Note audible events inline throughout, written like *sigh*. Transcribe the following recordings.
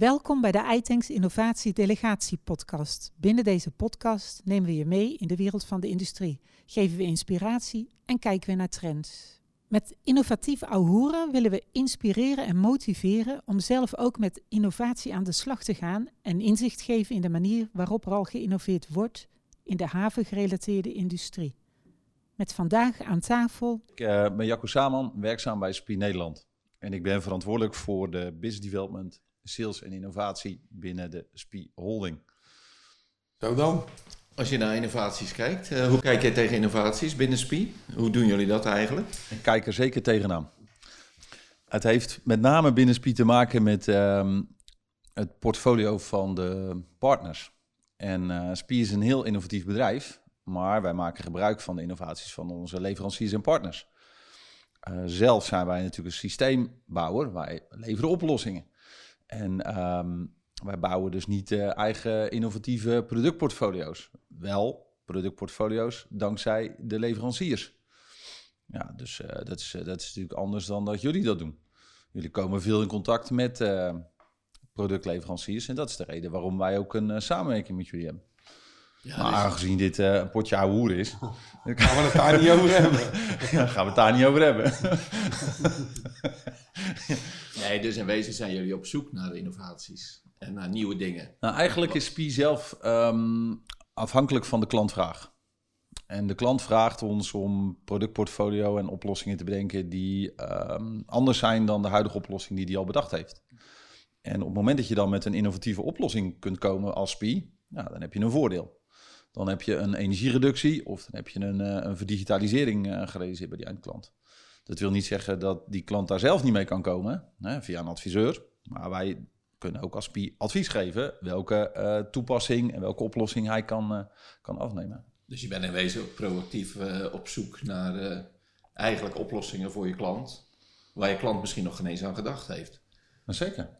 Welkom bij de iTanks Innovatie Delegatie podcast. Binnen deze podcast nemen we je mee in de wereld van de industrie, geven we inspiratie en kijken we naar trends. Met innovatief Auhoeren willen we inspireren en motiveren om zelf ook met innovatie aan de slag te gaan en inzicht geven in de manier waarop er al geïnnoveerd wordt in de havengerelateerde industrie. Met vandaag aan tafel. Ik uh, ben Jacco Saman, werkzaam bij SPI Nederland. En ik ben verantwoordelijk voor de business development, sales en innovatie binnen de SPI Holding. Zo dan. Als je naar innovaties kijkt, uh, hoe kijk jij tegen innovaties binnen SPI? Hoe doen jullie dat eigenlijk? Ik kijk er zeker tegenaan. Het heeft met name binnen SPI te maken met um, het portfolio van de partners. En uh, SPI is een heel innovatief bedrijf, maar wij maken gebruik van de innovaties van onze leveranciers en partners. Uh, zelf zijn wij natuurlijk een systeembouwer, wij leveren oplossingen. En um, wij bouwen dus niet uh, eigen innovatieve productportfolio's. Wel productportfolio's dankzij de leveranciers. Ja, dus uh, dat, is, dat is natuurlijk anders dan dat jullie dat doen. Jullie komen veel in contact met productleveranciers en dat is de reden waarom wij ook een samenwerking met jullie hebben. Ja, maar dus... aangezien dit uh, een potje ouwe hoer is... Oh, *laughs* gaan we het daar niet over *laughs* hebben. ja, gaan we het daar niet over hebben. *laughs* nee, dus in wezen zijn jullie op zoek naar innovaties en naar nieuwe dingen. Nou, eigenlijk is SPI zelf um, afhankelijk van de klantvraag. En de klant vraagt ons om productportfolio en oplossingen te bedenken die um, anders zijn dan de huidige oplossing die hij al bedacht heeft. En op het moment dat je dan met een innovatieve oplossing kunt komen als SPI, nou, dan heb je een voordeel. Dan heb je een energiereductie of dan heb je een, een verdigitalisering uh, gerealiseerd bij die eindklant. Dat wil niet zeggen dat die klant daar zelf niet mee kan komen hè, via een adviseur. Maar wij kunnen ook als PI advies geven welke uh, toepassing en welke oplossing hij kan, uh, kan afnemen. Dus je bent in wezen ook proactief op zoek naar eigenlijk oplossingen voor je klant. Waar je klant misschien nog geen eens aan gedacht heeft. zeker.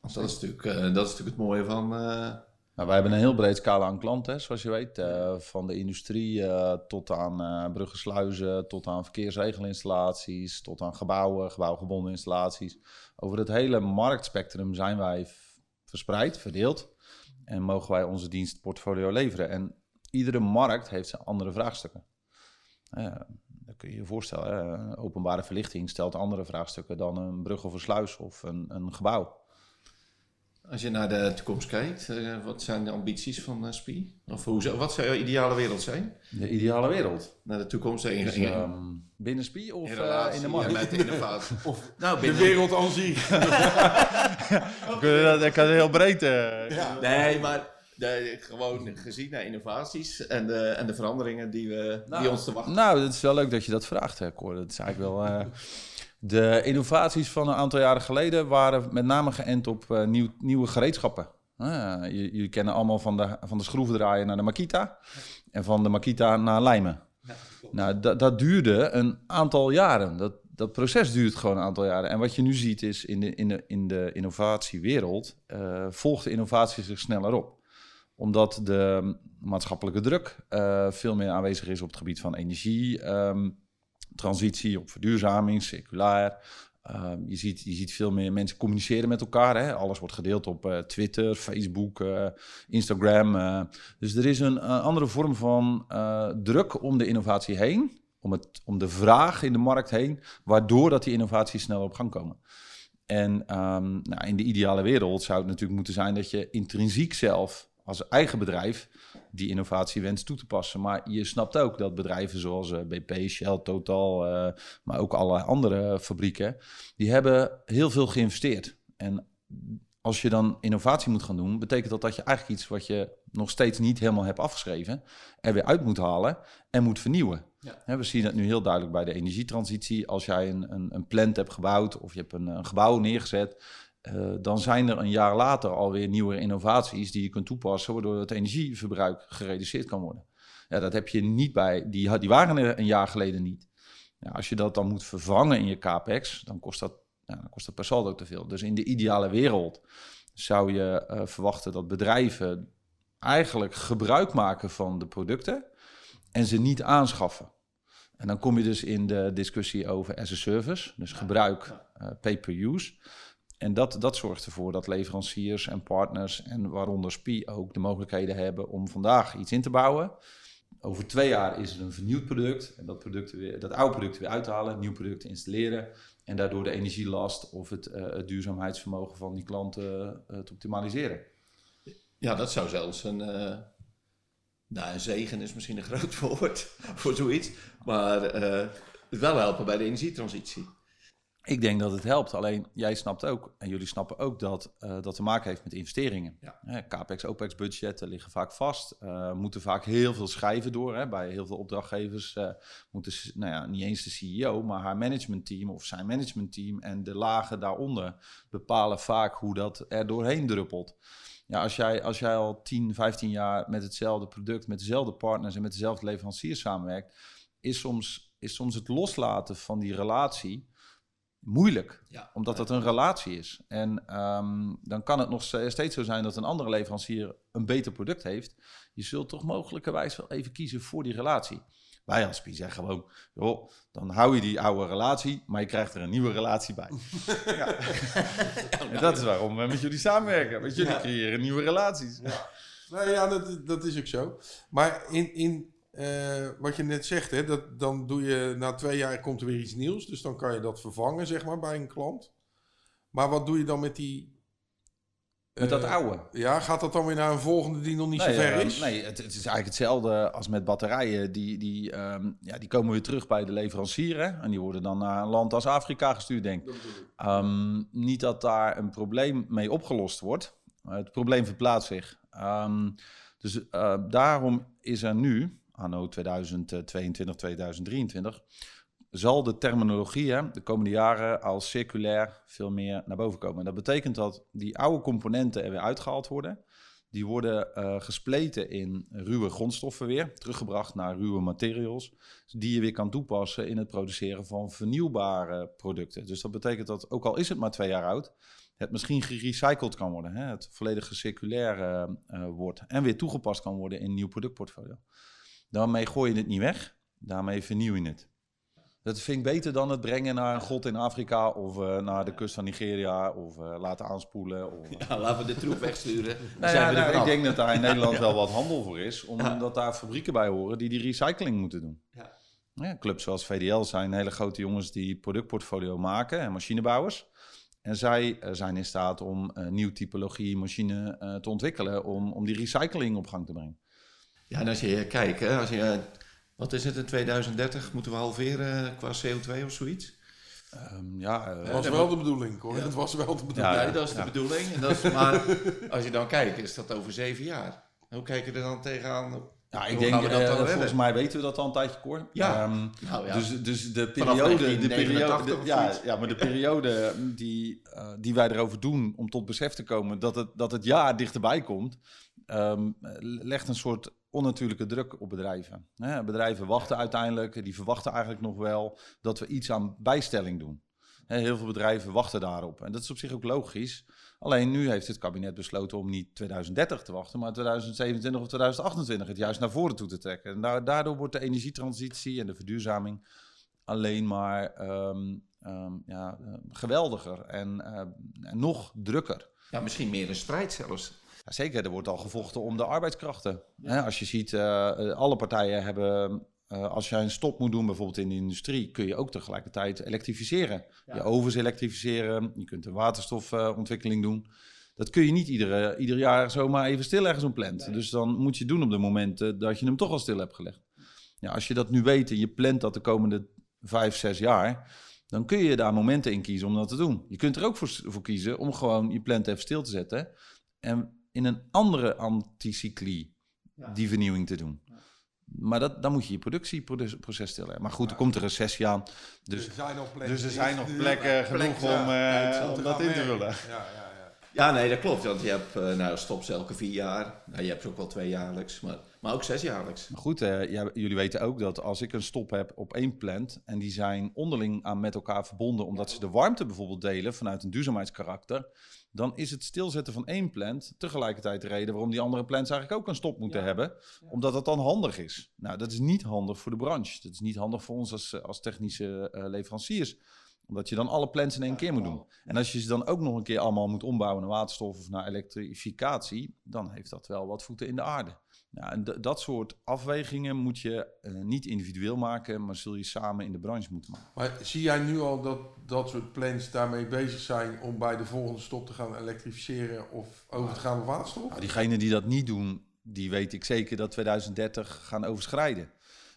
Dat is natuurlijk, dat is natuurlijk het mooie van nou, wij hebben een heel breed scala aan klanten, zoals je weet. Uh, van de industrie uh, tot aan uh, bruggen, sluizen, tot aan verkeersregelinstallaties, tot aan gebouwen, gebouwgebonden installaties. Over het hele marktspectrum zijn wij verspreid, verdeeld. En mogen wij onze dienstportfolio leveren. En iedere markt heeft zijn andere vraagstukken. dat kun je je voorstellen. Openbare verlichting stelt andere vraagstukken dan een brug of een sluis of een, een gebouw. Als je naar de toekomst kijkt, uh, wat zijn de ambities van uh, SPI? Of hoe, wat zou jouw ideale wereld zijn? De ideale wereld? Naar de toekomst. In, dus, um, binnen SPI of in, uh, in de markt? Ja, met de *laughs* innovatie. of nou, binnen... de wereld aan zich. *laughs* *laughs* Ik kan heel breed... Ja. Nee, maar de, gewoon gezien naar innovaties en de, en de veranderingen die, we, nou, die ons te wachten. Nou, het is wel leuk dat je dat vraagt, Cor. Dat is eigenlijk wel... De innovaties van een aantal jaren geleden waren met name geënt op uh, nieuw, nieuwe gereedschappen. Uh, jullie kennen allemaal van de, van de schroevendraaier naar de Makita en van de Makita naar lijmen. Ja, nou, dat, dat duurde een aantal jaren. Dat, dat proces duurt gewoon een aantal jaren. En wat je nu ziet is in de, in de, in de innovatiewereld uh, volgt de innovatie zich sneller op. Omdat de maatschappelijke druk uh, veel meer aanwezig is op het gebied van energie. Um, transitie, op verduurzaming, circulair. Uh, je, ziet, je ziet veel meer mensen communiceren met elkaar. Hè? Alles wordt gedeeld op uh, Twitter, Facebook, uh, Instagram. Eh. dus er is een andere vorm van druk om de innovatie heen. Om, het, om de vraag in de markt heen, waardoor dat die innovaties sneller op gang komen. En um, nou, in de ideale wereld zou het natuurlijk moeten zijn dat je intrinsiek zelf als eigen bedrijf die innovatie wenst toe te passen. Maar je snapt ook dat bedrijven zoals eh, BP, Shell, Total, uh, maar ook alle andere fabrieken, die hebben heel veel geïnvesteerd. En als je dan innovatie moet gaan doen, betekent dat dat je eigenlijk iets wat je nog steeds niet helemaal hebt afgeschreven, er weer uit moet halen en moet vernieuwen. Ja. we zien dat nu heel duidelijk bij de energietransitie. Als jij een, een, een plant hebt gebouwd of je hebt een, een gebouw neergezet, uh, dan zijn er een jaar later alweer nieuwe innovaties die je kunt toepassen, waardoor het energieverbruik gereduceerd kan worden. Ja, dat heb je niet bij, die, die waren er een jaar geleden niet. Ja, als je dat dan moet vervangen in je capex, dan kost dat, ja, dan kost dat per saldo te veel. Dus in de ideale wereld zou je uh, verwachten dat bedrijven eigenlijk gebruik maken van de producten en ze niet aanschaffen. En dan kom je dus in de discussie over as a service, dus gebruik uh, pay per use. En dat, dat zorgt ervoor dat leveranciers en partners, en waaronder SPI ook, de mogelijkheden hebben om vandaag iets in te bouwen. Over twee jaar is er een vernieuwd product. En dat, product weer, dat oude product weer uit te halen, nieuw product installeren. En daardoor de energielast of het, het duurzaamheidsvermogen van die klanten uh, te optimaliseren. Ja, dat zou zelfs een, uh, nou, een zegen is misschien een groot *laughs* woord voor zoiets. Maar het wel helpen bij de energietransitie. Ik denk dat het helpt. Alleen jij snapt ook, en jullie snappen ook, dat uh, dat te maken heeft met investeringen. Ja. CAPEX, OPEX budgetten liggen vaak vast. Uh, moeten vaak heel veel schrijven door. Hè. Bij heel veel opdrachtgevers uh, moeten nou ja, niet eens de CEO, maar haar managementteam of zijn managementteam en de lagen daaronder bepalen vaak hoe dat er doorheen druppelt. Ja, als jij, als jij al 10, 15 jaar met hetzelfde product, met dezelfde partners en met dezelfde leveranciers samenwerkt, is soms, is soms het loslaten van die relatie moeilijk. Ja. Omdat het een relatie is. En um, dan kan het nog steeds zo zijn dat een andere leverancier een beter product heeft. Je zult toch mogelijkerwijs wel even kiezen voor die relatie. Wij als PI zeggen gewoon, joh, dan hou je die oude relatie, maar je krijgt er een nieuwe relatie bij. *laughs* ja. *laughs* en dat is waarom we met jullie samenwerken. Want jullie ja. creëren nieuwe relaties. Ja. Nou ja, dat, dat is ook zo. Maar in, in uh, wat je net zegt, hè, dat, dan doe je na twee jaar komt er weer iets nieuws. Dus dan kan je dat vervangen, zeg maar, bij een klant. Maar wat doe je dan met die. Met dat uh, oude? Ja, gaat dat dan weer naar een volgende die nog niet nee, zo ver uh, is? nee, het, het, is eigenlijk hetzelfde als met batterijen. Die, die, um, ja, die komen weer terug bij de leverancier. Hè? En die worden dan naar een land als Afrika gestuurd, denk ik. Um, niet dat daar een probleem mee opgelost wordt. het probleem verplaatst zich. Um, dus daarom is er nu anno 2022, 2023, zal de terminologie hè, de komende jaren als circulair veel meer naar boven komen. En dat betekent dat die oude componenten er weer uitgehaald worden. Die worden uh, gespleten in ruwe grondstoffen weer, teruggebracht naar ruwe materials, die je weer kan toepassen in het produceren van vernieuwbare producten. Dus dat betekent dat, ook al is het maar twee jaar oud, het misschien gerecycled kan worden, hè, het volledig circulair uh, uh, wordt en weer toegepast kan worden in een nieuw productportfolio. Daarmee gooi je het niet weg, daarmee vernieuw je het. Dat vind ik beter dan het brengen naar een god in Afrika of uh, naar de kust van Nigeria of uh, laten aanspoelen. Of, uh... *laughs* Ja, laten we de troep wegsturen. nou ja, nou, ik denk dat daar in *laughs* Nederland wel wat handel voor is, omdat daar fabrieken bij horen die die recycling moeten doen. Ja. Ja, clubs zoals VDL zijn hele grote jongens die productportfolio maken en machinebouwers. En zij zijn in staat om een nieuw typologie machine te ontwikkelen om, om die recycling op gang te brengen. Ja, en als je kijkt, hè, als je, wat is het in 2030? Moeten we halveren qua CO2 of zoiets? Um, ja, uh, dat was wel de bedoeling hoor. Ja. Dat was wel de bedoeling. Ja, dat is de bedoeling. En dat is, *laughs* maar als je dan kijkt, is dat over zeven jaar. Hoe kijk je er dan tegenaan? Ja, ik denk, uh, volgens mij weten we dat al een tijdje, Cor. Ja. Um, nou, ja. Dus, dus de periode, de periode de, ja, ja, maar de periode die, uh, die wij erover doen om tot besef te komen dat het, dat het jaar dichterbij komt, um, legt een soort onnatuurlijke druk op bedrijven. bedrijven wachten uiteindelijk, die verwachten eigenlijk nog wel dat we iets aan bijstelling doen. heel veel bedrijven wachten daarop. En dat is op zich ook logisch. Alleen nu heeft het kabinet besloten om niet 2030 te wachten, maar 2027 of 2028 het juist naar voren toe te trekken. En daardoor wordt de energietransitie en de verduurzaming alleen maar um, um, ja, geweldiger en, uh, en nog drukker. Ja, misschien meer een strijd zelfs. Zeker, er wordt al gevochten om de arbeidskrachten. Ja. als je ziet, uh, alle partijen hebben, uh, als je een stop moet doen, bijvoorbeeld in de industrie, kun je ook tegelijkertijd elektrificeren. Ja. Je ovens elektrificeren, je kunt een waterstofontwikkeling doen. Dat kun je niet iedere, ieder jaar zomaar even stil ergens op plant. Nee. Dus dan moet je doen op de momenten dat je hem toch al stil hebt gelegd. Ja, als je dat nu weet en je plant dat de komende vijf, zes jaar, dan kun je daar momenten in kiezen om dat te doen. Je kunt er ook voor, voor kiezen om gewoon je plant even stil te zetten. En in een andere anticyclie ja. die vernieuwing te doen. Ja. Maar dat, dan moet je je productieproces stellen. Maar goed, er komt een recessie aan. Dus, er zijn nog plekken, dus er zijn nog plekken genoeg om, uh, om dat in te vullen. Ja, ja, ja, nee, dat klopt. Want je hebt uh, nou, stops elke vier jaar. Nou, je hebt ook wel tweejaarlijks, maar, maar ook zesjaarlijks. Maar goed, uh, ja, jullie weten ook dat als ik een stop heb op één plant... en die zijn onderling aan met elkaar verbonden... omdat ze de warmte bijvoorbeeld delen vanuit een duurzaamheidskarakter dan is het stilzetten van één plant tegelijkertijd de reden waarom die andere plants eigenlijk ook een stop moeten ja. hebben. Ja. Omdat het dan handig is. Nou, dat is niet handig voor de branche. Dat is niet handig voor ons als, als technische uh, leveranciers. Omdat je dan alle plans in één keer moet doen. En als je ze dan ook nog een keer allemaal moet ombouwen naar waterstof of naar elektrificatie, dan heeft dat wel wat voeten in de aarde. Ja, en d- dat soort afwegingen moet je eh, niet individueel maken, maar zul je samen in de branche moeten maken. Maar zie jij nu al dat dat soort plans daarmee bezig zijn om bij de volgende stop te gaan elektrificeren of over te gaan op waterstof? Nou, diegenen die dat niet doen, die weet ik zeker dat 2030 gaan overschrijden.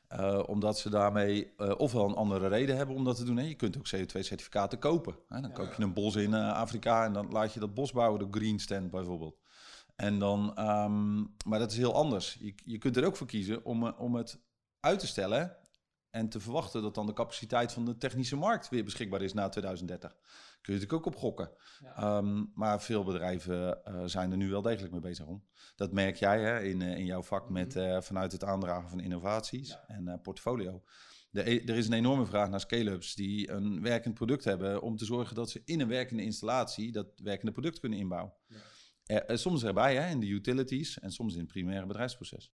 Eh, omdat ze daarmee eh, ofwel een andere reden hebben om dat te doen. Hè. Je kunt ook CO2-certificaten kopen. Hè. Dan koop je een bos in eh, Afrika en dan laat je dat bos bouwen, de Green Stand bijvoorbeeld. En dan, ehm, maar dat is heel anders. Je, je kunt er ook voor kiezen om, eh, om het uit te stellen en te verwachten dat dan de capaciteit van de technische markt weer beschikbaar is na 2030. Kun je natuurlijk ook op gokken. Ehm, maar veel bedrijven eh, zijn er nu wel degelijk mee bezig om. Dat merk jij hè, in, eh, in jouw vak met, eh, vanuit het aandragen van innovaties en portfolio. De, e- er is een enorme vraag naar scale-ups die een werkend product hebben om te zorgen dat ze in een werkende installatie dat werkende product kunnen inbouwen. Er- eh, soms erbij hè, in de utilities en soms in het primaire bedrijfsproces.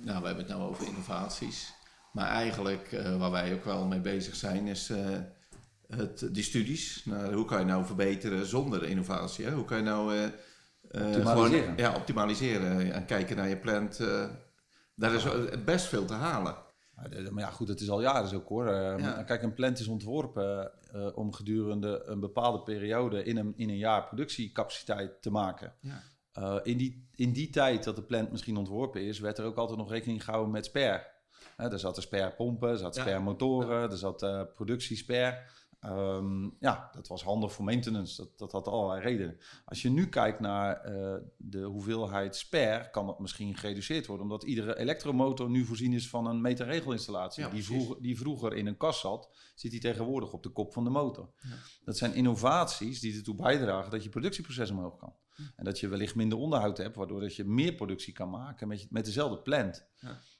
Nou, we hebben het nou over innovaties. Maar eigenlijk, eh, waar wij ook wel mee bezig zijn, is eh, het, die studies. Nou, hoe kan je nou verbeteren zonder innovatie? Hè? Hoe kan je nou eh, eh, Optimaliseren. gewoon- ja, optimaliseren en kijken naar je plant. eh, daar is best veel te halen. Maar, ja, goed, het is al jaren zo hoor. Ja. Kijk, een plant is ontworpen eh, om gedurende een bepaalde periode in een, in een jaar productiecapaciteit te maken. Ja. Eh, in, die, in die tijd dat de plant misschien ontworpen is, werd er ook altijd nog rekening gehouden met. Hè, er zaten sparepompen, er zaten Ja. sparemotoren, er zat eh Ehm, ja, dat was handig voor maintenance. Dat, dat had allerlei redenen. Als je nu kijkt naar eh, de hoeveelheid spare, kan dat misschien gereduceerd worden. Omdat iedere elektromotor nu voorzien is van een meterregelinstallatie. Ja, die, vroeger, die vroeger in een kast zat, zit die tegenwoordig op de kop van de motor. Dat zijn innovaties die ertoe bijdragen dat je productieproces omhoog kan. En dat je wellicht minder onderhoud hebt, waardoor dat je meer productie kan maken met, met dezelfde plant.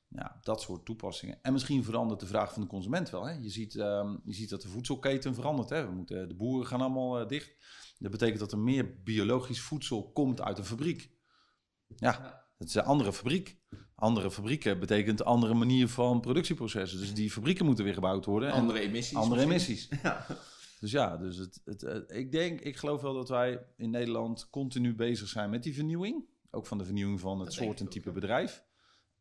Ja. Dat soort toepassingen. En misschien verandert de vraag van de consument wel. Hè? Je, ziet, ehm, je ziet dat de voedselketen verandert. Hè? We moeten, de boeren gaan allemaal eh, dicht. Dat betekent dat er meer biologisch voedsel komt uit een fabriek. Ja, dat is een andere fabriek. Andere fabrieken betekent een andere manier van productieprocessen. Dus die fabrieken moeten weer gebouwd worden. En Andere emissies. andere misschien. emissies. *laughs* Ja. Dus ja, dus het, het, eh, ik denk, ik geloof wel dat wij in Nederland continu bezig zijn met die vernieuwing. Ook van de vernieuwing van het Dat soort en ook, type bedrijf.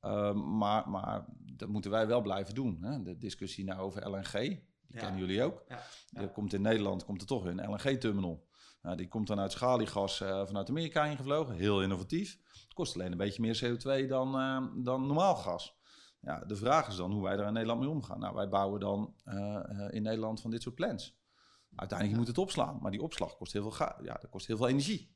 Ehm, maar, maar dat moeten wij wel blijven doen. Hè? De discussie nou over LNG, die Ja. kennen jullie ook. Ja. Er komt in Nederland komt er toch een LNG-terminal. Nou, die komt dan uit schaliegas eh, vanuit Amerika ingevlogen. Heel innovatief. Het kost alleen een beetje meer CO2 dan, eh, dan normaal gas. Ja, de vraag is dan hoe wij daar in Nederland mee omgaan. Nou, wij bouwen dan eh, eh, in Nederland van dit soort plans. Uiteindelijk moet het opslaan, maar die opslag kost heel veel, ja, dat kost heel veel energie.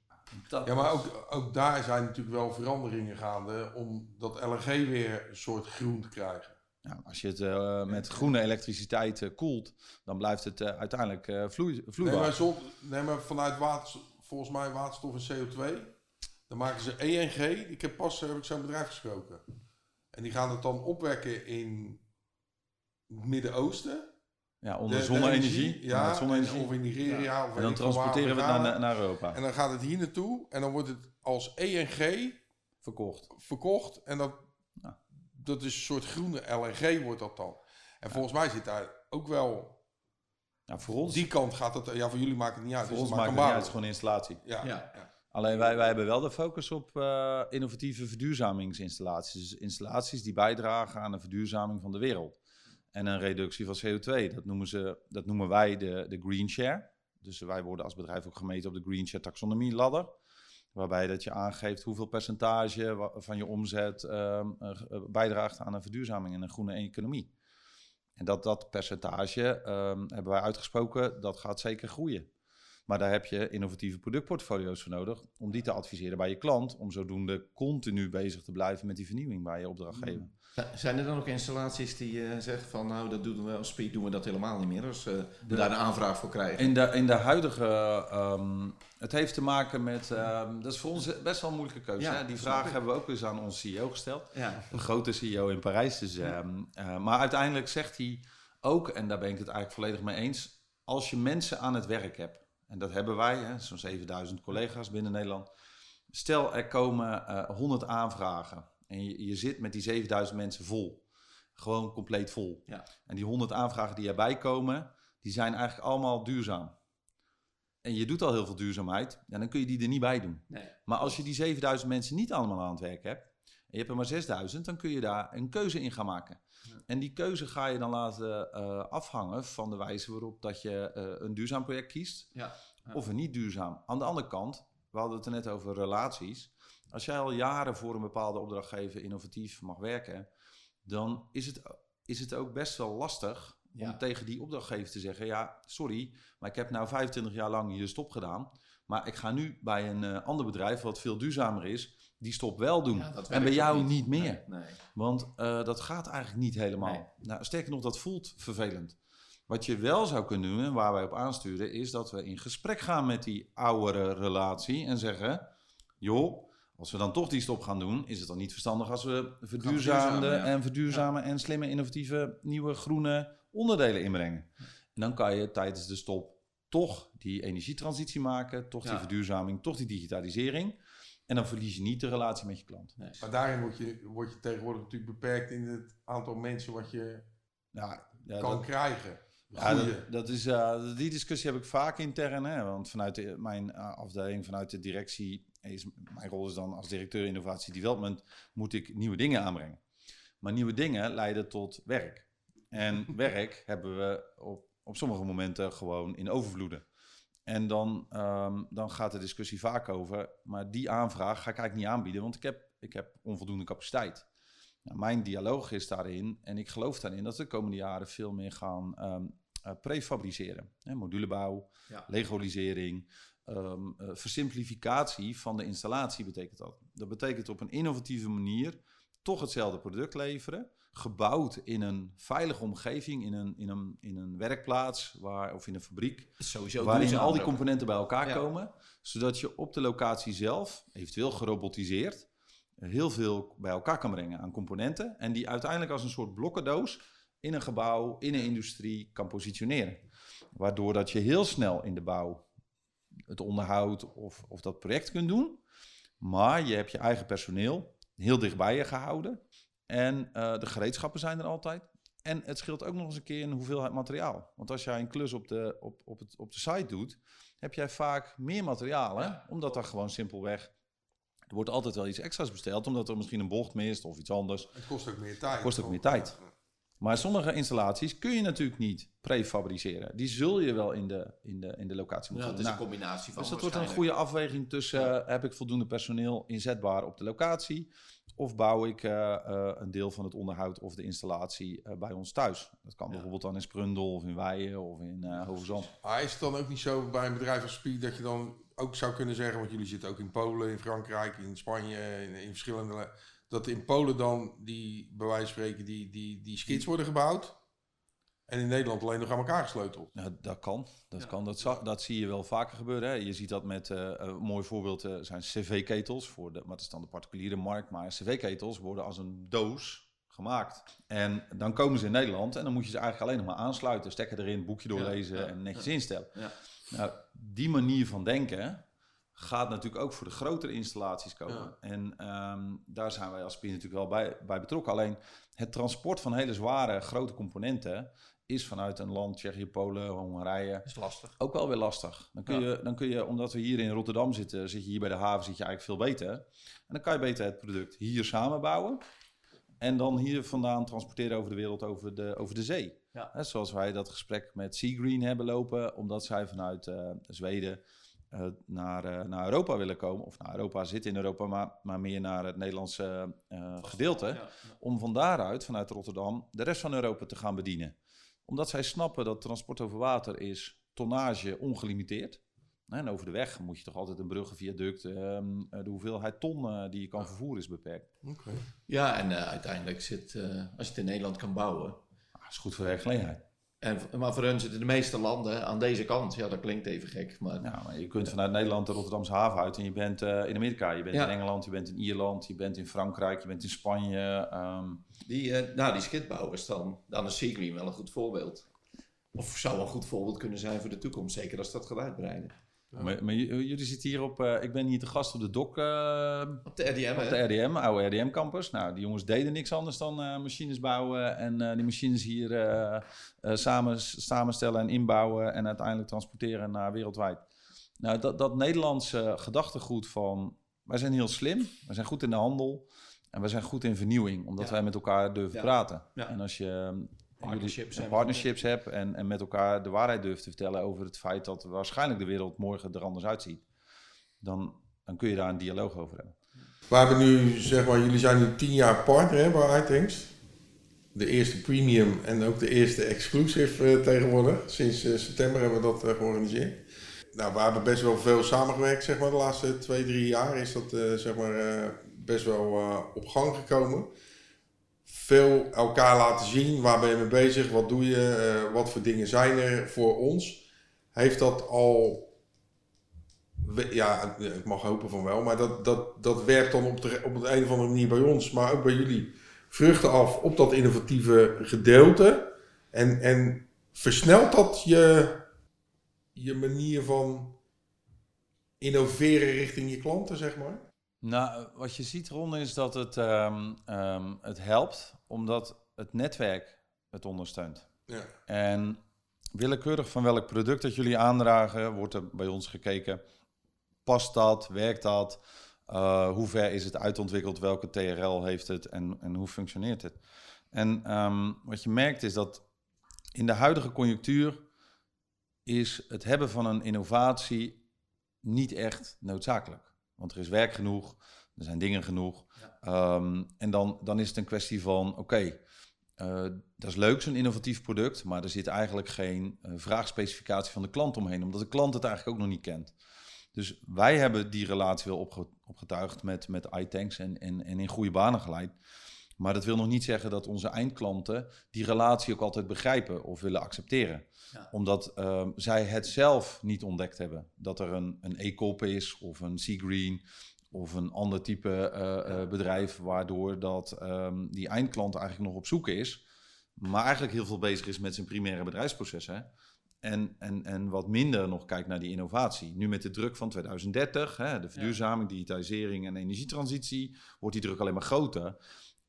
Dat- Ja, maar ook, ook daar zijn natuurlijk wel veranderingen gaande om dat LNG weer een soort groen te krijgen. Ja, als je het eh, met groene elektriciteit eh, koelt, dan blijft het eh, uiteindelijk eh Nee vloeibaar. maar, zon- nee, maar vanuit waterstof, volgens mij waterstof en CO2, dan maken ze ENG. Ik heb pas heb ik zo'n bedrijf gesproken. En die gaan het dan opwekken in het Midden-Oosten. Ja, onder De- de zonne-energie. energie, Ja, zonne-energie. of in Nigeria. Of en dan transporteren we het naar, naar Europa. En dan gaat het hier naartoe en dan wordt het als ENG Verkocht. verkocht. En dat, Ja. dat is een soort groene LNG wordt dat dan. En volgens mij zit daar ook wel... Ja, voor ons, Die kant gaat het... Ja, voor jullie maakt het niet uit. voor dus ons het maakt het een niet uit, het is gewoon een installatie. Ja, Ja. ja. Alleen wij, wij hebben wel de focus op eh, innovatieve verduurzamingsinstallaties. Dus installaties die bijdragen aan de verduurzaming van de wereld. En een reductie van CO2. Dat noemen, ze, dat noemen wij de, de Green Share. Dus wij worden als bedrijf ook gemeten op de Green Share taxonomie ladder. Waarbij dat je aangeeft hoeveel percentage van je omzet ehm, eh, eh, bijdraagt aan een verduurzaming en een groene economie. En dat, dat percentage ehm, hebben wij uitgesproken, dat gaat zeker groeien. Maar daar heb je innovatieve productportfolio's voor nodig om die te adviseren bij je klant. Om zodoende continu bezig te blijven met die vernieuwing bij je opdrachtgever. Zijn er dan ook installaties die je zegt van nou dat doen we als speed doen we dat helemaal niet meer als eh, we daar een aanvraag voor krijgen? In de, in de huidige, ehm, het heeft te maken met, ehm, dat is voor ons best wel een moeilijke keuze. Ja, hè? Die vraag ik. hebben we ook eens aan onze CEO gesteld. Ja. Een grote CEO in Parijs. Dus, ehm, eh, maar uiteindelijk zegt hij ook, en daar ben ik het eigenlijk volledig mee eens, als je mensen aan het werk hebt, en dat hebben wij, zo'n 7000 collega's binnen Nederland. Stel, er komen eh 100 aanvragen en je, je zit met die 7000 mensen vol. Gewoon compleet vol. Ja. En die 100 aanvragen die erbij komen, die zijn eigenlijk allemaal duurzaam. En je doet al heel veel duurzaamheid, en dan kun je die er niet bij doen. Nee. Maar als je die 7000 mensen niet allemaal aan het werk hebt, en je hebt er maar 6000, dan kun je daar een keuze in gaan maken. En die keuze ga je dan laten eh, afhangen van de wijze waarop dat je eh, een duurzaam project kiest Ja. Ja. of een niet duurzaam. Aan de andere kant, we hadden het er net over relaties. Als jij al jaren voor een bepaalde opdrachtgever innovatief mag werken, dan is het, is het ook best wel lastig Ja. om tegen die opdrachtgever te zeggen: Ja, sorry, maar ik heb nou 25 jaar lang hier stop gedaan. Maar ik ga nu bij een eh, ander bedrijf, wat veel duurzamer is, die stop wel doen. Ja, en bij jou niet, meer. Nee, nee. Want eh, dat gaat eigenlijk niet helemaal. Nee. Nou, sterker nog, dat voelt vervelend. Wat je wel zou kunnen doen, en waar wij op aansturen, is dat we in gesprek gaan met die oudere relatie en zeggen: joh, als we dan toch die stop gaan doen, is het dan niet verstandig als we verduurzaamde verduurzamen, ja. en verduurzamen en slimme, innovatieve, nieuwe groene onderdelen inbrengen. En dan kan je tijdens de stop toch die energietransitie maken, toch die Ja. verduurzaming, toch die digitalisering. En dan verlies je niet de relatie met je klant. nee. Maar daarin word je, word je tegenwoordig natuurlijk beperkt in het aantal mensen wat je Ja, ja, kan dat- krijgen. Ja, dat, dat is, eh, die discussie heb ik vaak intern. Hè, want vanuit de, mijn eh, afdeling, vanuit de directie, is, mijn rol is dan als directeur innovatie development, moet ik nieuwe dingen aanbrengen. Maar nieuwe dingen leiden tot werk. En *laughs* werk hebben we op, op sommige momenten gewoon in overvloeden. En dan, ehm, dan gaat de discussie vaak over, maar die aanvraag ga ik eigenlijk niet aanbieden, want ik heb, ik heb onvoldoende capaciteit. Nou, mijn dialoog is daarin, en ik geloof daarin, dat we de komende jaren veel meer gaan eh, prefabriceren. Hè, modulebouw, Ja. legolisering, ehm, eh, versimplificatie van de installatie betekent dat. Dat betekent op een innovatieve manier toch hetzelfde product leveren, gebouwd in een veilige omgeving, in een, in een, in een werkplaats waar, of in een fabriek, Sowieso waarin al die componenten bij elkaar Ja. komen, zodat je op de locatie zelf, eventueel gerobotiseerd, heel veel bij elkaar kan brengen aan componenten en die uiteindelijk als een soort blokkendoos in een gebouw, in een industrie kan positioneren. Waardoor dat je heel snel in de bouw het onderhoud of, of dat project kunt doen, maar je hebt je eigen personeel heel dichtbij je gehouden en eh, de gereedschappen zijn er altijd. En het scheelt ook nog eens een keer in hoeveelheid materiaal. Want als jij een klus op de, op, op het, op de site doet, heb jij vaak meer materiaal. Hè? Omdat daar gewoon simpelweg. Er wordt altijd wel iets extra's besteld, omdat er misschien een bocht mist of iets anders. Het kost ook meer tijd. Kost ook meer tijd. Maar sommige installaties kun je natuurlijk niet prefabriceren. Die zul je wel in de, in de, in de locatie Ja, moeten het is doen. een Nou, combinatie van dus dat wordt een goede afweging tussen... eh, heb ik voldoende personeel inzetbaar op de locatie... of bouw ik eh, eh, een deel van het onderhoud of de installatie eh, bij ons thuis. Dat kan bijvoorbeeld dan in Sprundel of in Weijen of in eh Hoogezand. Maar is het dan ook niet zo bij een bedrijf als Speed dat je dan ook zou kunnen zeggen, want jullie zitten ook in Polen, in Frankrijk, in Spanje, in, in verschillende dat in Polen dan die, bij wijze van spreken, die, die, die skits worden gebouwd en in Nederland alleen nog aan elkaar gesleuteld. Ja, dat kan. Dat, kan. Dat, za- dat zie je wel vaker gebeuren. Hè. Je ziet dat met eh, een mooi voorbeeld eh, zijn cv-ketels. Voor de, maar dat is dan de particuliere markt. Maar cv-ketels worden als een doos gemaakt. En dan komen ze in Nederland en dan moet je ze eigenlijk alleen nog maar aansluiten. Stekker erin, boekje doorlezen ja, en netjes instellen. Ja. Nou, die manier van denken gaat natuurlijk ook voor de grotere installaties komen. Ja. En ehm, daar zijn wij als SPIN natuurlijk wel bij, bij betrokken. Alleen het transport van hele zware, grote componenten is vanuit een land, Tsjechië, Polen, Hongarije, is lastig. ook wel weer lastig. Dan kun, je, dan kun je, omdat we hier in Rotterdam zitten, zit je hier bij de haven, zit je eigenlijk veel beter. En dan kan je beter het product hier samenbouwen. En dan hier vandaan transporteren over de wereld, over de, over de zee. Ja. Zoals wij dat gesprek met Seagreen hebben lopen, omdat zij vanuit eh, Zweden eh, naar, eh, naar Europa willen komen. Of naar Europa zit in Europa, maar, maar meer naar het Nederlandse eh, gedeelte. Ja, ja. Om van daaruit, vanuit Rotterdam, de rest van Europa te gaan bedienen. Omdat zij snappen dat transport over water is tonnage ongelimiteerd. En over de weg moet je toch altijd een brug, viaduct. ehm, eh, de hoeveelheid ton eh, die je kan vervoeren is beperkt. Oké. Ja, en eh, uiteindelijk zit, eh, als je het in Nederland kan bouwen. Ah, is goed voor werkgelegenheid. En, maar voor hun zitten de meeste landen aan deze kant. Ja, dat klinkt even gek, maar Ja, maar je kunt vanuit Nederland de Rotterdamse haven uit en je bent eh, in Amerika, je bent Ja. in Engeland, je bent in Ierland, je bent in Frankrijk, je bent in Spanje. ehm, die, eh, nou, die schipbouwers dan, dan is Seagreen wel een goed voorbeeld. Of zou een goed voorbeeld kunnen zijn voor de toekomst, zeker als dat gaat uitbreiden. Maar, maar j- jullie zitten hier op, eh, ik ben hier te gast op de DOC, eh, Op de RDM, op de RDM, oude RDM campus. Nou, die jongens deden niks anders dan eh, machines bouwen en eh, die machines hier eh, eh, samen, samenstellen en inbouwen en uiteindelijk transporteren naar wereldwijd. Nou, dat, dat Nederlandse gedachtegoed van, wij zijn heel slim, wij zijn goed in de handel en wij zijn goed in vernieuwing, omdat Ja. wij met elkaar durven Ja. praten. Ja. En als je Partnerships hebben. partnerships hebt en, en met elkaar de waarheid durft te vertellen over het feit dat waarschijnlijk de wereld morgen er anders uitziet, dan, dan kun je daar een dialoog over hebben. We hebben nu, zeg maar, jullie zijn nu tien jaar partner hè, bij iTanks. De eerste premium en ook de eerste exclusive eh, tegenwoordig. Sinds eh, september hebben we dat eh, georganiseerd. Nou, we hebben best wel veel samengewerkt, zeg maar, de laatste twee, drie jaar is dat, eh, zeg maar, eh, best wel eh, op gang gekomen. Veel elkaar laten zien, waar ben je mee bezig, wat doe je, eh, wat voor dingen zijn er voor ons. Heeft dat al ja, ik mag hopen van wel, maar dat, dat, dat werkt dan op, de, op een, een of andere manier bij ons, maar ook bij jullie vruchten af op dat innovatieve gedeelte. En, en versnelt dat je, je manier van innoveren richting je klanten, zeg maar? Nou, wat je ziet, Ron, is dat het, ehm, ehm, het helpt omdat het netwerk het ondersteunt. Ja. En willekeurig van welk product dat jullie aandragen, wordt er bij ons gekeken. Past dat? Werkt dat? Eh, hoe ver is het uitontwikkeld? Welke TRL heeft het? En, en hoe functioneert het? En ehm, wat je merkt is dat in de huidige conjunctuur is het hebben van een innovatie niet echt noodzakelijk. Want er is werk genoeg, er zijn dingen genoeg. Ehm, en dan, dan is het een kwestie van, oké, eh, dat is leuk, zo'n innovatief product, maar er zit eigenlijk geen eh, vraagspecificatie van de klant omheen, omdat de klant het eigenlijk ook nog niet kent. Dus wij hebben die relatie wel opge- opgetuigd met, met iTanks en, en, en in goede banen geleid. Maar dat wil nog niet zeggen dat onze eindklanten die relatie ook altijd begrijpen of willen accepteren. Ja. Omdat ehm, zij het zelf niet ontdekt hebben. Dat er een, een E-Cop is of een Seagreen of een ander type eh, eh, bedrijf, waardoor dat, ehm, die eindklant eigenlijk nog op zoek is, maar eigenlijk heel veel bezig is met zijn primaire bedrijfsprocessen. En, en, en wat minder nog kijkt naar die innovatie. Nu met de druk van 2030, hè, de verduurzaming, digitalisering en energietransitie, wordt die druk alleen maar groter.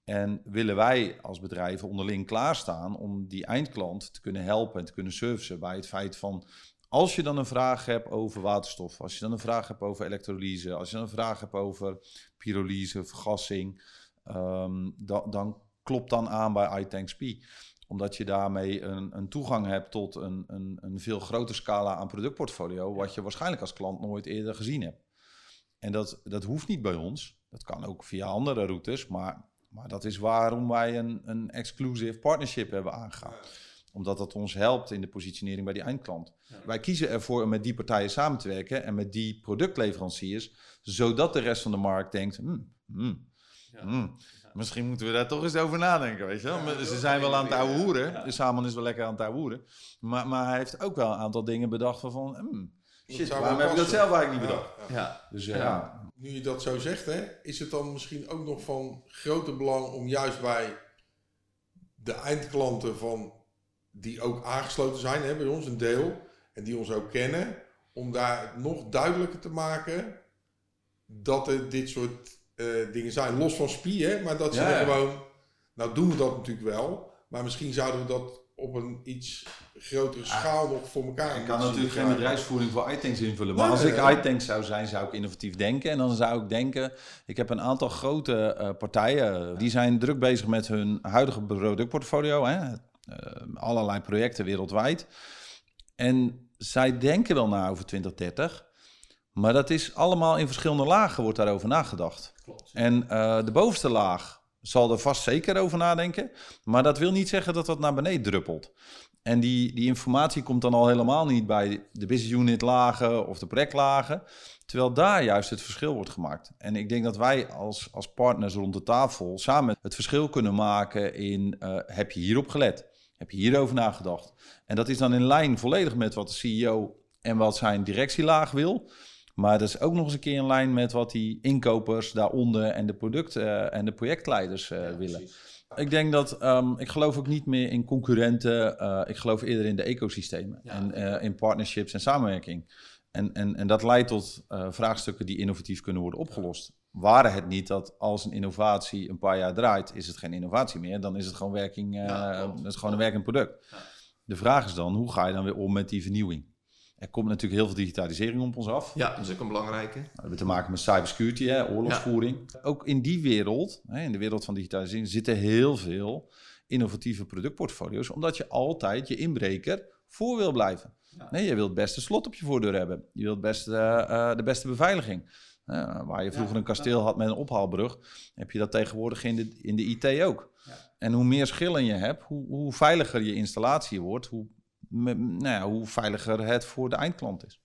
En willen wij als bedrijven onderling klaarstaan om die eindklant te kunnen helpen en te kunnen servicen bij het feit van als je dan een vraag hebt over waterstof, als je dan een vraag hebt over elektrolyse, als je dan een vraag hebt over pyrolyse, vergassing, ehm, dan, dan klopt dan aan bij iTanksP. Omdat je daarmee een, een toegang hebt tot een, een, een veel grotere scala aan productportfolio, wat je waarschijnlijk als klant nooit eerder gezien hebt. En dat, dat hoeft niet bij ons. Dat kan ook via andere routes, maar, maar dat is waarom wij een, een exclusive partnership hebben aangegaan. Omdat dat ons helpt in de positionering bij die eindklant. Wij kiezen ervoor om met die partijen samen te werken en met die productleveranciers, zodat de rest van de markt denkt: hmm, hmm, hmm, misschien moeten we daar toch eens over nadenken. Weet je Ze zijn wel aan het ouwe hoeren, de Saman is wel lekker aan het ouwe hoeren, maar, maar hij heeft ook wel een aantal dingen bedacht waarvan, hmm, shit, waarom heb ik dat zelf eigenlijk niet Ja, bedacht? ja. Ja. Dus eh, Ja. ja, Nu je dat zo zegt, hè, is het dan misschien ook nog van grote belang om juist bij de eindklanten van die ook aangesloten zijn hè, bij ons, een deel, en die ons ook kennen, om daar nog duidelijker te maken dat er dit soort eh, dingen zijn. Los van spie, hè, maar dat ze Ja, ja. gewoon, nou doen we dat natuurlijk wel, maar misschien zouden we dat op een iets grotere schaal nog voor elkaar Ik kan natuurlijk geen bedrijfsvoering voor iTanks invullen. Maar Nee, als ik iTanks zou zijn, zou ik innovatief denken. En dan zou ik denken, ik heb een aantal grote eh, partijen. Die zijn druk bezig met hun huidige productportfolio. Hè? Eh, allerlei projecten wereldwijd. En zij denken wel na over 2030. Maar dat is allemaal in verschillende lagen wordt daarover nagedacht. Klopt. En eh, de bovenste laag zal er vast zeker over nadenken. Maar dat wil niet zeggen dat dat naar beneden druppelt. En die, die informatie komt dan al helemaal niet bij de business unit lagen of de projectlagen. Terwijl daar juist het verschil wordt gemaakt. En ik denk dat wij als, als partners rond de tafel samen het verschil kunnen maken in eh, heb je hierop gelet? Heb je hierover nagedacht? En dat is dan in lijn volledig met wat de CEO en wat zijn directielaag wil. Maar dat is ook nog eens een keer in lijn met wat die inkopers daaronder en de product- eh, en de projectleiders eh, willen. Ik denk dat, ehm, ik geloof ook niet meer in concurrenten. eh, ik geloof eerder in de ecosystemen Ja, en in partnerships en samenwerking. En, en, en dat leidt tot vraagstukken die innovatief kunnen worden opgelost. Waren het niet dat als een innovatie een paar jaar draait, is het geen innovatie meer. Dan is het gewoon, werking, Ja, klopt. is gewoon een werkend product. Ja. De vraag is dan, hoe ga je dan weer om met die vernieuwing? Er komt natuurlijk heel veel digitalisering op ons af. Ja, dat is ook een belangrijke. We hebben te maken met cybersecurity, hè, oorlogsvoering. Ook in die wereld, hè, in de wereld van digitalisering, zitten heel veel innovatieve productportfolio's. Omdat je altijd je inbreker voor wil blijven. Ja. Nee, je wilt het beste slot op je voordeur hebben. Je wilt best, eh, eh, de beste beveiliging. Waar je vroeger een kasteel had met een ophaalbrug, heb je dat tegenwoordig in de, in de IT ook. Ja. En hoe meer schillen je hebt, hoe, hoe veiliger je installatie wordt, hoe, nou ja, hoe veiliger het voor de eindklant is.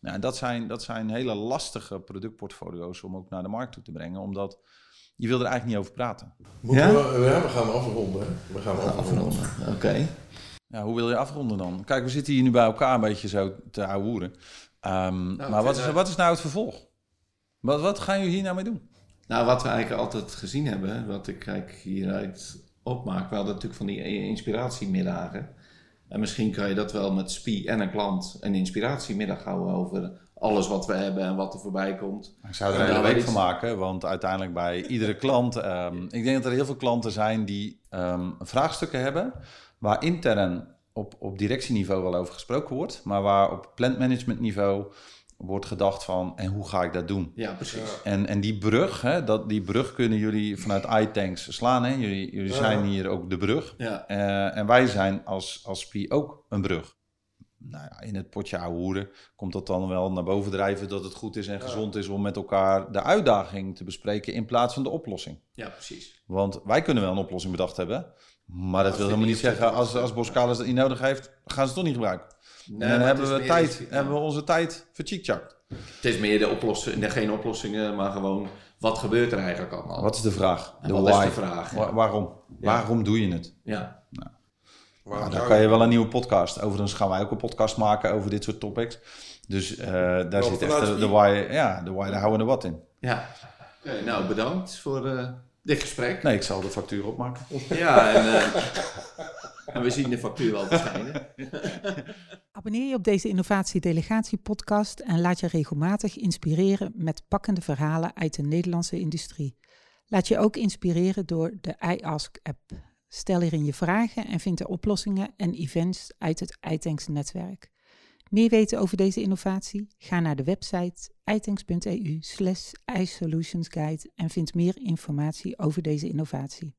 Nou, dat zijn, dat zijn hele lastige productportfolio's om ook naar de markt toe te brengen, omdat je wil er eigenlijk niet over praten. Ja? we, ja, we gaan afronden. We gaan afronden. Oké. Ja, hoe wil je afronden dan? Kijk, we zitten hier nu bij elkaar een beetje zo te ouwehoeren. Ehm, ik maar wat is, wat is nou het vervolg? Wat, wat gaan jullie hier nou mee doen? Nou, wat we eigenlijk altijd gezien hebben, wat ik eigenlijk hieruit opmaak, we hadden natuurlijk van die inspiratiemiddagen. En misschien kan je dat wel met SPI en een klant een inspiratiemiddag houden over alles wat we hebben en wat er voorbij komt. Ik zou er een hele week van maken, want uiteindelijk bij iedere klant... ehm, ik denk dat er heel veel klanten zijn die ehm, vraagstukken hebben... waar intern op, op directieniveau wel over gesproken wordt... maar waar op plantmanagementniveau wordt gedacht van... en hoe ga ik dat doen? Ja, precies. En, en die brug, hè, dat, die brug kunnen jullie vanuit iTanks slaan. Hè? Jullie, jullie Ja. zijn hier ook de brug. Ja, Eh, en wij zijn als, als SPI ook een brug. Nou ja, in het potje ouwe hoeren komt dat dan wel naar boven drijven dat het goed is en gezond is om met elkaar de uitdaging te bespreken in plaats van de oplossing. ja, precies. Want wij kunnen wel een oplossing bedacht hebben, maar dat Als wil helemaal niet zeggen als, als Boskalis dat niet nodig heeft, gaan ze het toch niet gebruiken. Nee, en dan hebben we, is tijd, hebben we onze tijd verchiekchakt. Het is meer de oplossing, nee, geen oplossingen, maar gewoon wat gebeurt er eigenlijk allemaal? Wat is de vraag? De wat is why. de vraag? Wa- waarom? Waarom doe je het? Ja, Waarom Nou, dan kan je wel een nieuwe podcast. Overigens gaan wij ook een podcast maken over dit soort topics. Dus eh, daar zit echt de, de why, ja, de why, daar houden we er wat in. ja. Oké, nou, bedankt voor eh, dit gesprek. Nee, ik zal de factuur opmaken. Ja, en, eh, *laughs* en we zien de factuur wel verschijnen. *laughs* Abonneer je op deze Innovatie Delegatie podcast en laat je regelmatig inspireren met pakkende verhalen uit de Nederlandse industrie. Laat je ook inspireren door de iAsk app. Stel hierin je vragen en vind de oplossingen en events uit het iTanks netwerk. Meer weten over deze innovatie? Ga naar de website itanks.eu slash en vind meer informatie over deze innovatie.